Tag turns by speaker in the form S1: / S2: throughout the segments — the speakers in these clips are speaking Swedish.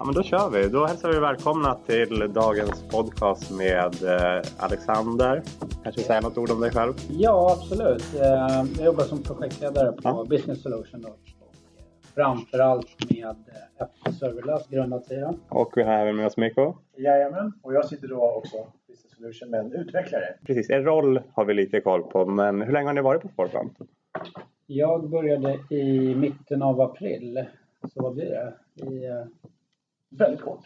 S1: Ja, men då kör vi. Då hälsar vi välkomna till dagens podcast med eh, Alexander. Kanske säga något ord om dig själv?
S2: Ja, absolut. Eh, Jag jobbar som projektledare på
S1: Ja.
S2: Business Solution. Då. Och Framförallt med eh, öppen serverlös grundat sida.
S1: Och vi har även med oss Mikko.
S3: Jajamän, och jag sitter då också Business Solution med en utvecklare.
S1: Precis, er roll har vi lite koll på. Men hur länge har ni varit på Forefront?
S2: Jag började i mitten av april. Så vad blir det? I eh,
S3: Väldigt kort.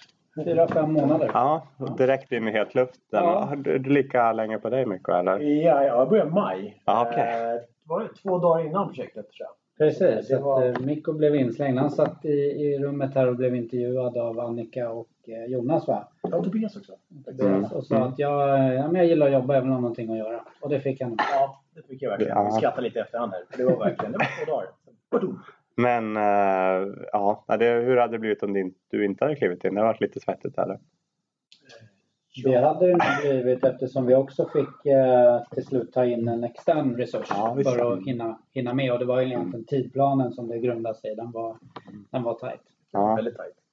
S2: fyra, fem månader.
S1: Ja, direkt in i hetluften.
S2: Ja.
S1: Har du lika länge på dig Mikko eller?
S3: Ja, jag började i maj.
S1: Ja, okej.
S3: Eh, var det två dagar innan projektet tror jag.
S2: Precis.
S3: Det var-
S2: Att, eh, Mikko blev inslängd. Han satt i, i rummet här och blev intervjuad av Annika och eh, Jonas va?
S3: Ja, och Tobias också.
S1: Mm.
S2: Och sa att jag, ja, men jag gillar att jobba, jag vill ha någonting att göra. Och det fick han.
S3: Ja, det fick jag verkligen.
S1: Ja.
S3: Vi skrattade lite efterhand här. För det var verkligen, det var två dagar. Badum.
S1: Men eh, ja, det, hur hade det blivit om din, du inte hade klivit in? Det har varit lite svettigt eller?
S2: Det hade det nog blivit eftersom vi också fick eh, till slut ta in en extern resurs
S1: Ja,
S2: för att hinna, hinna med. Och det var ju egentligen tidplanen som det grundade sig i. Den var, den var tajt.
S1: Ja.
S3: Väldigt tajt.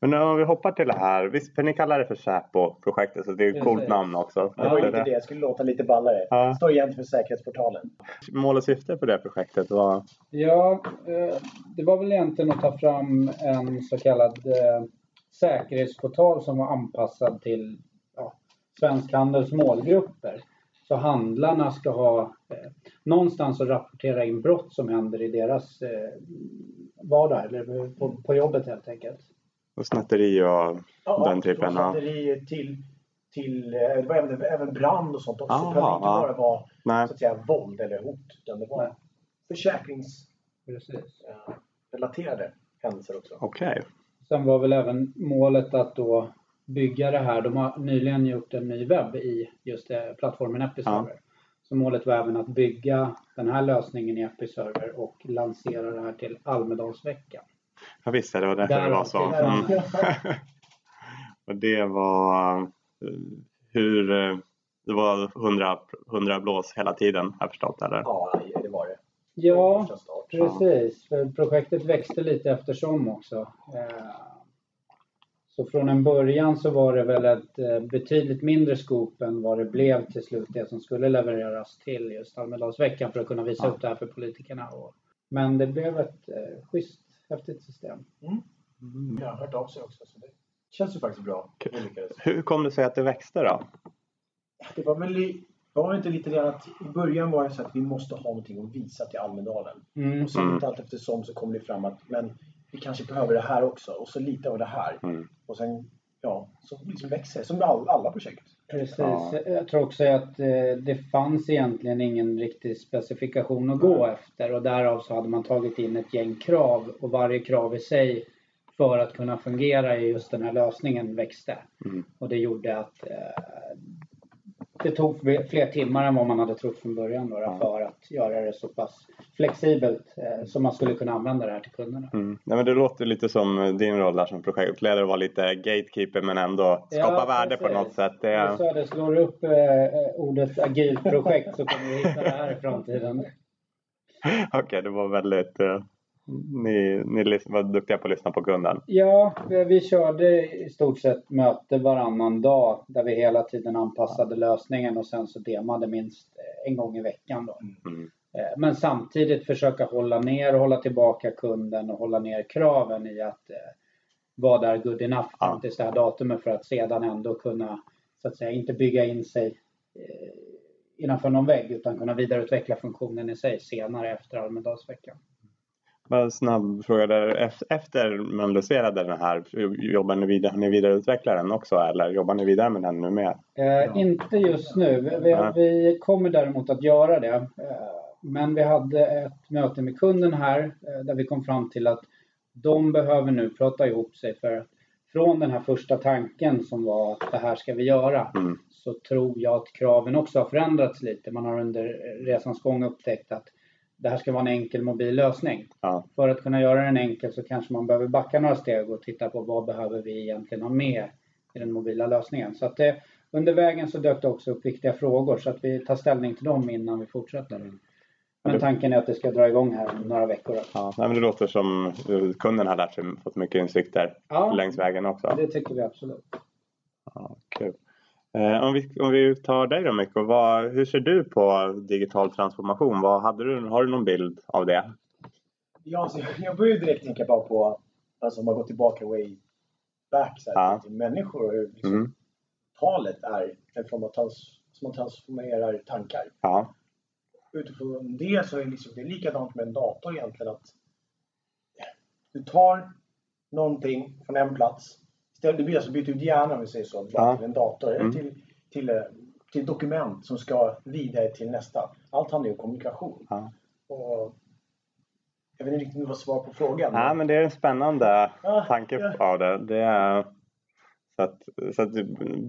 S1: Men om vi hoppar till det här. Visst, för ni kallar det för Säpo-projektet så det är ett coolt namn också.
S3: Det var lite det. Jag skulle låta lite ballare.
S1: Ja.
S3: Det står egentligen för Säkerhetsportalen.
S1: Mål och syfte på det projektet var...
S2: Ja, eh, det var väl egentligen att ta fram en så kallad eh, säkerhetsportal som var anpassad till ja, Svensk Handels målgrupper. Så handlarna ska ha eh, någonstans att rapportera in brott som händer i deras eh, vardag eller på, på jobbet helt enkelt.
S1: Och snatteri och den typen
S3: av...
S1: av...
S3: Batterier till, till eh, det var även, även brand och sånt också.
S1: Aha,
S3: det behöver inte
S1: ja.
S3: bara vara
S1: Nej.
S3: så att säga, våld eller hot. Utan det var
S2: Nej.
S3: försäkringsrelaterade
S2: Precis.
S3: händelser också.
S1: Okej.
S2: Sen var väl även målet att då bygga det här. De har nyligen gjort en ny webb i just eh, plattformen Episerver. Så målet var även att bygga den här lösningen i Episerver och lansera det här till Almedalsveckan.
S1: Jag visste det var därför det
S2: Där
S1: var så.
S2: var det.
S1: Mm. och det var... eh, Hur... eh, Det var 100, 100 blås hela tiden, har jag förstått eller?
S3: Ja, det var det.
S2: Ja, precis. För projektet växte lite eftersom också. Eh, Så från en början så var det väl ett betydligt mindre scoop än vad det blev till slut det som skulle levereras till just Almedalsveckan för att kunna visa
S1: Ja.
S2: upp det här för politikerna. Men det blev ett schysst, häftigt system.
S3: Mm. Jag har hört av sig också. Så det känns ju faktiskt bra.
S1: Hur kom det sig att det växte då?
S3: Det var väl i- var inte lite grann att i början var det så att vi måste ha någonting att visa till Almedalen.
S2: Mm.
S3: Och så
S1: Mm.
S3: lite allt eftersom så kom det fram att men vi kanske behöver det här också. Och så lite av det här.
S1: Mm.
S3: Och sen ja, så liksom växer det. Som med all, alla projekt.
S2: Precis.
S1: Ja.
S2: Jag tror också att eh, det fanns egentligen ingen riktig specifikation att gå efter och därav så hade man tagit in ett gäng krav och varje krav i sig för att kunna fungera i just den här lösningen växte.
S1: Mm.
S2: Och det gjorde att eh, det tog fler timmar än vad man hade trott från början då,
S1: Ja.
S2: för att göra det så pass flexibelt eh, så man skulle kunna använda det här till kunderna.
S1: Mm. Nej, men det låter lite som din roll där som projektledare, vara lite gatekeeper men ändå skapa
S2: Ja,
S1: värde på
S2: precis.
S1: något sätt. Det,
S2: Jag sa det, slår upp eh, ordet agilt projekt så kommer du hitta det här i framtiden.
S1: Okej, det var väldigt... eh, ni, ni var duktiga på att lyssna på kunden.
S2: Ja, vi körde i stort sett möte varannan dag där vi hela tiden anpassade lösningen och sen så demade minst en gång i veckan. Då.
S1: Mm.
S2: Eh, Men samtidigt försöka hålla ner och hålla tillbaka kunden och hålla ner kraven i att eh, vara där good enough
S1: Ja.
S2: tills det här datumet för att sedan ändå kunna så att säga inte bygga in sig eh, innanför någon vägg utan kunna vidareutveckla funktionen i sig senare efter Almedalsveckan.
S1: Bara en snabb fråga där. Ef- Efter man lanserade den här, jobbar ni vidare, har ni vidareutvecklat den också eller jobbar ni vidare med den nu med?
S2: Eh, Inte just nu. Vi,
S1: Nej.
S2: vi kommer däremot att göra det. Eh, men vi hade ett möte med kunden här eh, där vi kom fram till att de behöver nu prata ihop sig för att från den här första tanken som var att det här ska vi göra
S1: Mm.
S2: så tror jag att kraven också har förändrats lite. Man har under resans gång upptäckt att det här ska vara en enkel mobil lösning.
S1: Ja.
S2: För att kunna göra den enkel så kanske man behöver backa några steg och titta på vad behöver vi egentligen ha med i den mobila lösningen. Så att det, under vägen så dök det också upp viktiga frågor så att vi tar ställning till dem innan vi fortsätter. Men tanken är att det ska dra igång här om några veckor.
S1: Ja, nej, men det låter som kunden har lärt sig fått mycket insikter
S2: Ja,
S1: längs vägen också.
S2: det tycker vi absolut.
S1: Ja, kul. Eh, om, vi, om vi tar dig då Mikko, vad, hur ser du på digital transformation? Vad hade du, har du någon bild av det?
S3: Ja, alltså, jag börjar direkt tänka bara på, alltså om man går tillbaka way back så här,
S1: Ja.
S3: till människor och hur liksom,
S1: Mm.
S3: talet är en form av trans, som man transformerar tankar.
S1: Ja,
S3: Utifrån det så är det, liksom, det är likadant med en dator egentligen att du tar någonting från en plats, du blir alltså byter ut hjärnan om vi säger så,
S1: Ja.
S3: till en dator
S1: Mm.
S3: till, till, eh, till dokument som ska vidare till nästa. Allt handlar ju om kommunikation.
S1: Ja.
S3: Och jag vet inte riktigt om det var svar på frågan.
S1: ja men det är en spännande
S3: Ja,
S1: tanke
S3: ja.
S1: av det. det är, så, att, så att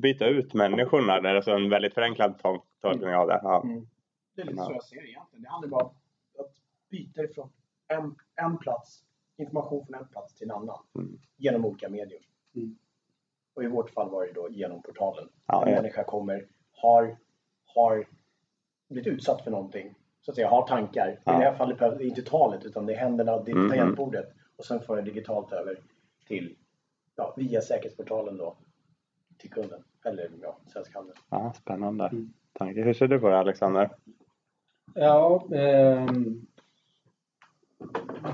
S1: byta ut människorna, det är alltså en väldigt förenklad tol- tolkning av det. Ja.
S3: Mm. Det är lite så jag ser det egentligen. Det handlar bara om att byta ifrån en, en plats, information från en plats till en annan.
S1: Mm.
S3: Genom olika medier.
S2: Mm.
S3: Och i vårt fall var det då genom portalen.
S1: Ja,
S3: en
S1: ja.
S3: människa kommer, har, har blivit utsatt för någonting. Så att säga, har tankar.
S1: Ja.
S3: I det här fallet behöver det inte talet utan det är händerna, det är
S1: Mm,
S3: tangentbordet. Och sen får det digitalt över till, ja, via säkerhetsportalen då, till kunden. Eller ja, Svensk Handel.
S1: Ja, spännande
S2: Mm.
S1: tanke. Hur ser du på det Alexander?
S2: Ja, ehm,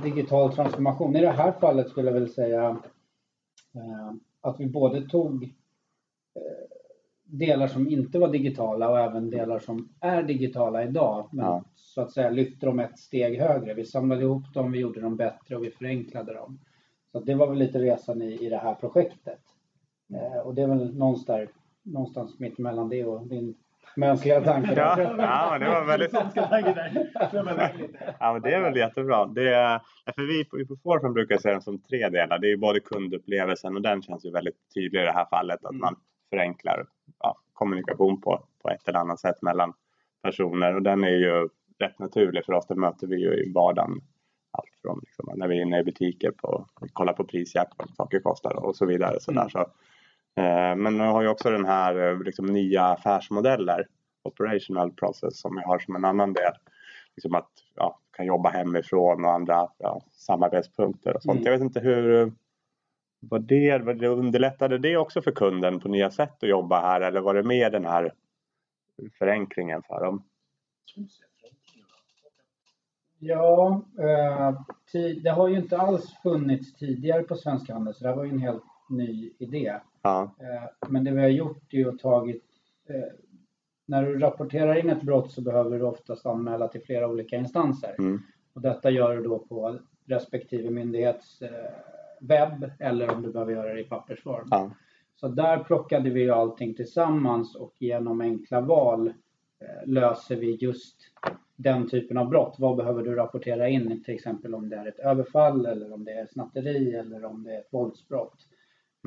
S2: digital transformation. I det här fallet skulle jag väl säga eh, att vi både tog eh, delar som inte var digitala och även delar som är digitala idag. Men
S1: Ja.
S2: så att säga lyfte dem ett steg högre. Vi samlade ihop dem, vi gjorde dem bättre och vi förenklade dem. Så det var väl lite resan i, i det här projektet. Eh, och det är väl någonstans, någonstans mitt mellan det och din mänskliga tanke.
S1: Ja, ja men det var väldigt... Ja, men det är väl jättebra. Det är, för vi, vi på Forfen brukar se den som tre delar. Det är ju både kundupplevelsen och den känns ju väldigt tydlig i det här fallet. Att
S2: Mm.
S1: man förenklar ja, kommunikation på, på ett eller annat sätt mellan personer. Och den är ju rätt naturlig för oss. Det möter vi ju i vardagen. Allt från liksom, när vi är inne i butiker på vi kollar på prisjakt, vad saker kostar och så vidare. Så där,
S2: Mm.
S1: så, men vi har ju också den här eh, liksom, nya affärsmodeller. Operational process som vi har som en annan del liksom att ja, kan jobba hemifrån och andra ja, samarbetspunkter och sånt.
S2: Mm.
S1: Jag vet inte hur var det, var det, underlättade det också för kunden på nya sätt att jobba här eller var det mer den här förenklingen för dem?
S2: Ja, eh, det har ju inte alls funnits tidigare på Svensk Handel så det här var ju en helt ny idé.
S1: Ja,
S2: Eh, men det vi har gjort är att tagit eh, när du rapporterar in ett brott så behöver du oftast anmäla till flera olika instanser.
S1: mm,
S2: Och detta gör du då på respektive myndighets eh, webb eller om du behöver göra det i pappersform.
S1: ja,
S2: Så där plockade vi allting tillsammans och genom enkla val löser vi just den typen av brott. Vad behöver du rapportera in? Till exempel om det är ett överfall eller om det är snatteri eller om det är ett våldsbrott.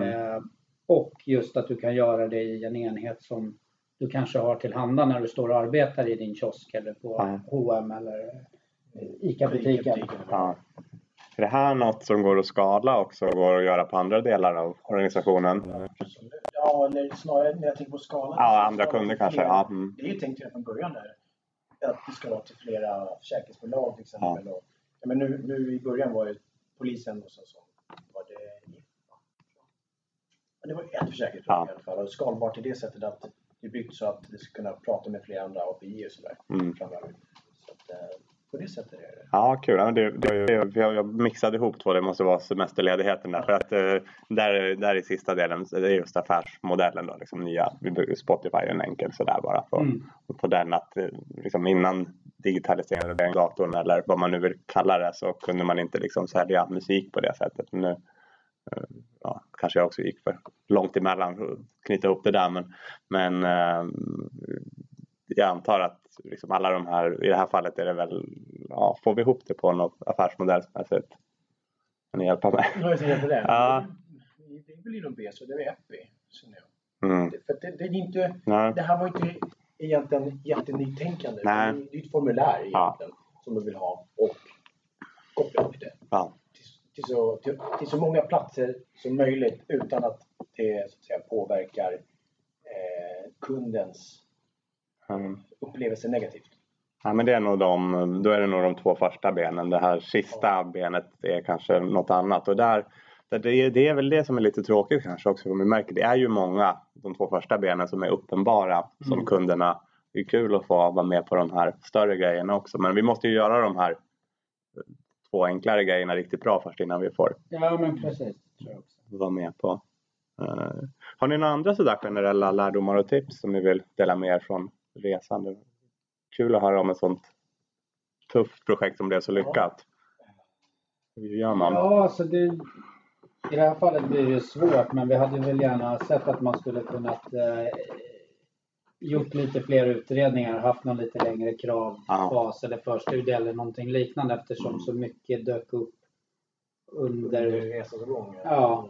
S1: Mm.
S2: Och just att du kan göra det i en enhet som du kanske har tillhanda när du står och arbetar i din kiosk eller på
S1: Ja.
S2: H&M eller ICA-butiken.
S1: ja. Är det här något som går att skala också och går att göra på andra delar av organisationen?
S3: Ja, eller snarare när jag tänker på skalan.
S1: Ja, andra kunder kanske. Ja, mm.
S3: Det är ju tänkt redan från början där. Att det ska vara till flera försäkringsbolag till exempel. Och, ja, men nu, nu i början var det polisen och så, det ja, det var ett försäkringsbolag
S1: Ja.
S3: i alla fall. Och skalbart i det sättet att det är byggt så att det ska kunna prata med flera andra API och sådär
S1: Mm.
S3: framöver. Så att, eh, på det sättet är det.
S1: Ja, kul. Ja, det, det, det, jag, jag mixade ihop två. Det måste vara semesterledigheten där. För att eh, där, där i sista delen, det är just affärsmodellen då. Liksom nya, vi Spotify är en enkel sådär bara. På,
S2: Mm.
S1: på den att eh, liksom innan digitaliserade den datorn eller vad man nu vill kalla det så kunde man inte liksom sälja musik på det sättet. Men nu ja, kanske jag också gick för långt emellan för att knyta ihop det där. Men, men eh, jag antar att liksom alla de här, i det här fallet är det väl, ja, får vi ihop det på något affärsmodellsmässigt? Kan ni hjälpa mig?
S3: Har jag det.
S1: Ja.
S3: Det är väl inom B, så det är Epi.
S1: Mm.
S3: För det, det är inte,
S1: Nej.
S3: det här var inte egentligen jättenytänkande.
S1: Nej.
S3: Det är ett formulär
S1: Ja.
S3: egentligen som de vill ha och koppla upp det
S1: Ja.
S3: Till, så, till, till så många platser som möjligt utan att det så att säga, påverkar eh, kundens
S1: Mm.
S3: upplevelse negativt.
S1: Ja, men det är nog de, då är det nog de två första benen. Det här sista benet är kanske något annat. Och där, där det, är, det är väl det som är lite tråkigt kanske också. För vi märker det är ju många, de två första benen som är uppenbara som
S2: Mm.
S1: kunderna. Det är kul att få vara med på de här större grejerna också. Men vi måste ju göra de här två enklare grejerna riktigt bra först innan vi får
S2: Ja, men precis. Tror jag också.
S1: vara med på. Eh, har ni några andra sådär generella lärdomar och tips som ni vill dela med er från resan? Kul att höra om ett sånt tufft projekt som blev så lyckat. Hur gör man?
S2: Ja, alltså det, i det här fallet blir det svårt, men vi hade väl gärna sett att man skulle kunnat eh, gjort lite fler utredningar, haft någon lite längre kravfas eller förstudie eller någonting liknande eftersom så mycket dök upp
S3: Under
S2: under
S3: resans gång.
S2: Ja.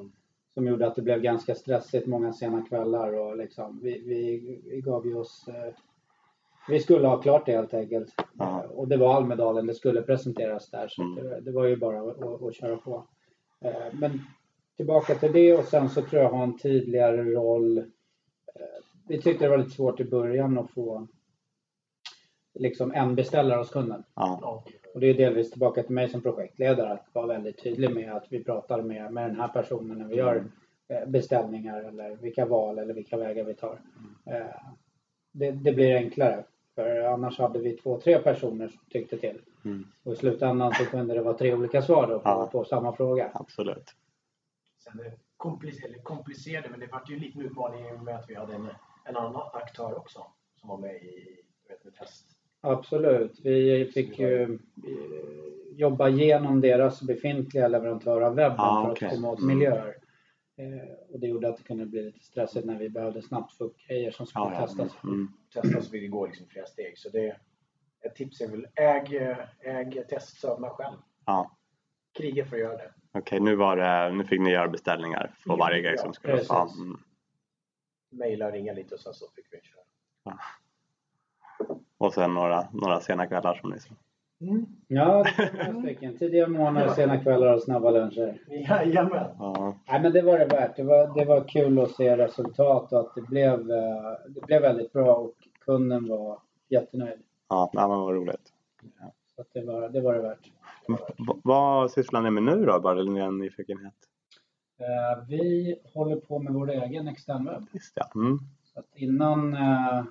S2: som gjorde att det blev ganska stressigt många sena kvällar och liksom vi, vi, vi gav ju oss eh, vi skulle ha klart det helt enkelt.
S1: Ja.
S2: Och det var Almedalen, det skulle presenteras där så
S1: Mm.
S2: det, det var ju bara att, att, att köra på. Eh, Men tillbaka till det och sen så tror jag ha en tydligare roll. Vi tyckte det var lite svårt i början att få liksom en beställare hos kunden.
S1: Ja.
S2: Och det är delvis tillbaka till mig som projektledare att vara väldigt tydlig med att vi pratar med, med den här personen när vi gör eh, beställningar eller vilka val eller vilka vägar vi tar. Eh, Det, det blir enklare. För annars hade vi två, tre personer som tyckte till.
S1: Mm.
S2: Och i slutändan så kunde det vara tre olika svar då på,
S1: Ja.
S2: på samma fråga.
S1: absolut.
S3: Sen det komplicerade, komplicerade, men det var ju en liten utmaning i och med att vi hade en, en annan aktör också som var med i du vet, med test.
S2: Absolut. Vi fick ju eh, jobba igenom deras befintliga leverantör av webben
S1: Ah,
S2: för att komma åt
S1: Mm.
S2: miljöer. Eh, och det gjorde att det kunde bli lite stressigt när vi behövde snabbt få upp grejer som skulle
S1: Ja, ja.
S2: testas.
S1: Mm.
S3: Testa så vi går liksom flera steg. Så det, ett tips är väl äg, äg testserverna själv.
S1: ja.
S3: Kriga för att göra det.
S1: Okej, nu, var det, nu fick ni göra beställningar på varje grej som skulle ja,
S3: Mejla, ringa lite och sen så fick vi köra.
S1: Och sen några, några sena kvällar som ni sa.
S3: Mm.
S2: Ja, det var några stycken. Tidiga morgnar, sena kvällar och snabba luncher.
S3: Jajamän!
S1: Ja,
S2: Nej, men det var det värt. Det var, det var kul att se resultat och att det blev, eh, det blev väldigt bra och kunden var jättenöjd.
S1: ja, ja men vad roligt.
S2: Så att det, var, det var det värt.
S1: V- vad sysslar ni med nu då? Bara en ren nyfikenhet.
S2: Eh, Vi håller på med vår egen externwebb.
S1: Mm.
S2: Så innan eh,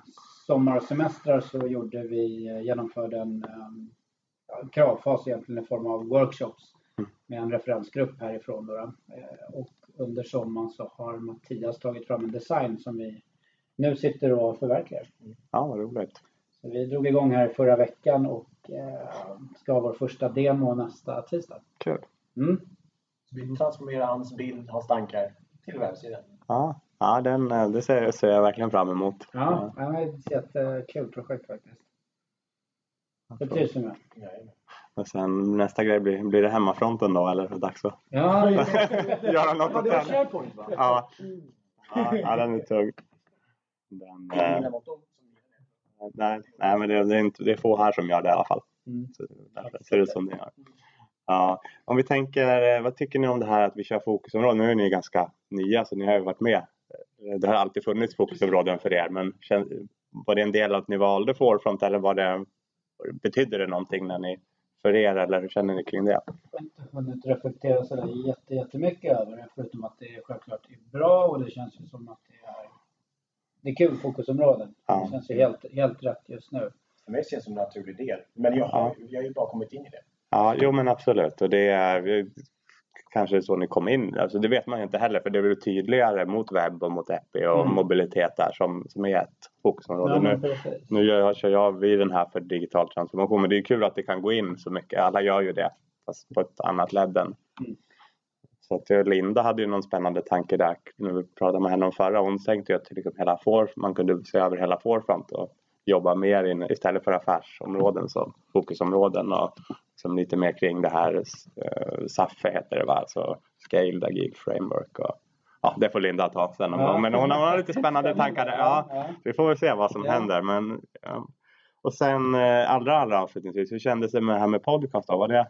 S2: sommarsemestrar så gjorde vi, eh, genomförde en eh, ja, en kravfas egentligen i form av workshops
S1: Mm.
S2: med en referensgrupp härifrån. Då, och under sommaren så har Mattias tagit fram en design som vi nu sitter och förverkligar.
S1: Ja, vad roligt.
S2: Så vi drog igång här förra veckan och ska ha vår första demo nästa tisdag.
S1: Kul.
S2: Mm.
S3: Så vi transformerar hans bild, hans tankar till webbsidan.
S1: Ja, ja den, eh, det ser, ser jag verkligen fram emot.
S2: Ja, ja. det är ett jättekul projekt faktiskt. Det trivs vi med.
S1: Och sen nästa grej blir, blir det hemmafronten då eller är det dags att
S2: Ja,
S1: göra något åt den?
S3: SharePoint va?
S1: Ja. Ja, ja, den är tung. Den, eh, nej, nej, men det, det, är inte, det är få här som gör det i alla fall.
S2: Mm.
S1: Så därför ser det ut som det gör. Ja, om vi tänker, eh, vad tycker ni om det här att vi kör fokusområden? Nu är ni ganska nya så ni har ju varit med. Eh, Det har alltid funnits fokusområden för er men var det en del av att ni valde Forefront eller var det, betydde det någonting när ni, för er eller hur känner ni kring det?
S2: Jag har inte hunnit reflektera så där jätte, jättemycket över det förutom att det är självklart är bra och det känns ju som att det är det är kul fokusområden.
S1: Ja.
S2: Det känns ju helt, helt rätt just nu.
S3: För mig känns det som en naturlig del. Men jag har, jag har ju bara kommit in i det.
S1: Ja, jo men absolut och det är kanske så ni kom in. Alltså det vet man ju inte heller för det blir tydligare mot webb och mot Epi och
S2: Mm.
S1: mobilitet där som, som är ett fokusområde.
S2: Ja,
S1: nu. Nu gör, kör jag vid den här för digital transformation men det är kul att det kan gå in så mycket. Alla gör ju det fast på ett annat ledden.
S2: Mm.
S1: Så att eh, Linda hade ju någon spännande tanke där när vi pratade med henne om förra. Hon tänkte ju att liksom hela for, man kunde se över hela forefront och jobba mer in, istället för affärsområden som fokusområden och liksom lite mer kring det här uh, SAFE heter det va, alltså Scaled Agile Framework och ja, det får Linda ta sen någon
S2: Ja.
S1: gång. Men hon har lite spännande tankar där. Ja,
S2: Ja.
S1: vi får väl se vad som
S2: Ja.
S1: händer. Men, ja. Och sen eh, allra, allra avslutningsvis, hur kändes det med det här med podcast då? Var det?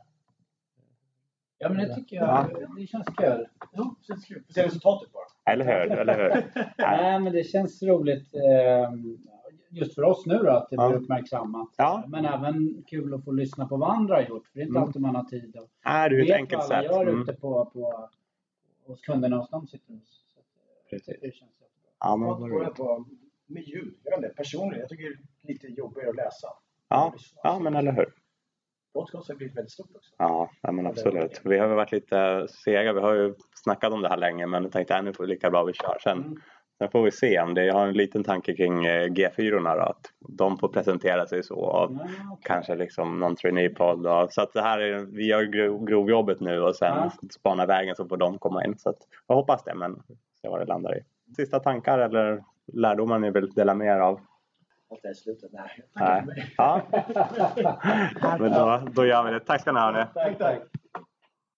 S2: Ja, men det tycker jag. Det känns kul.
S3: Ja, känns kul. Se resultatet bara.
S1: Eller hur? Eller hur? Nej.
S2: Nej, men det känns roligt. Just för oss nu då, att det
S1: Ja.
S2: blir uppmärksammat.
S1: Ja.
S2: Men även kul att få lyssna på vad andra har gjort. För det är inte
S1: Mm.
S2: alltid man har tid att
S1: Är det är ett
S2: vet
S1: enkelt
S2: vad alla
S1: sätt.
S2: gör
S1: Mm.
S2: ute på, på, hos kunderna hos dem sitter hos.
S1: Precis.
S2: Det känns jättebra.
S1: Ja, men roligt.
S3: det på med ljud? Jag vet inte, personligen, jag tycker det är lite jobbigare att läsa.
S1: Ja, ja, men eller hur.
S3: Podcast har blivit väldigt stort också.
S1: Ja, men absolut. Vi har varit lite sega. Vi har ju snackat om det här länge men jag tänkte att nu får vi lika bra vi kör. Sen,
S2: Mm.
S1: Sen får vi se om det. Jag har en liten tanke kring eh, G4 då, att de får presentera sig så. Och
S2: Ja, okej.
S1: Kanske liksom någon traineepodd. Så att det här är, vi gör gro- grovjobbet nu och sen
S2: Ja.
S1: spana vägen så får de komma in. Så att, jag hoppas det men se vad det landar i. Sista tankar eller lärdomar ni vill dela med er av?
S3: Allt i slutet. Nej,
S1: Nej.
S3: tack för mig.
S1: Ja, men då, då gör vi det. Tack ska ni ha.
S2: Tack, tack.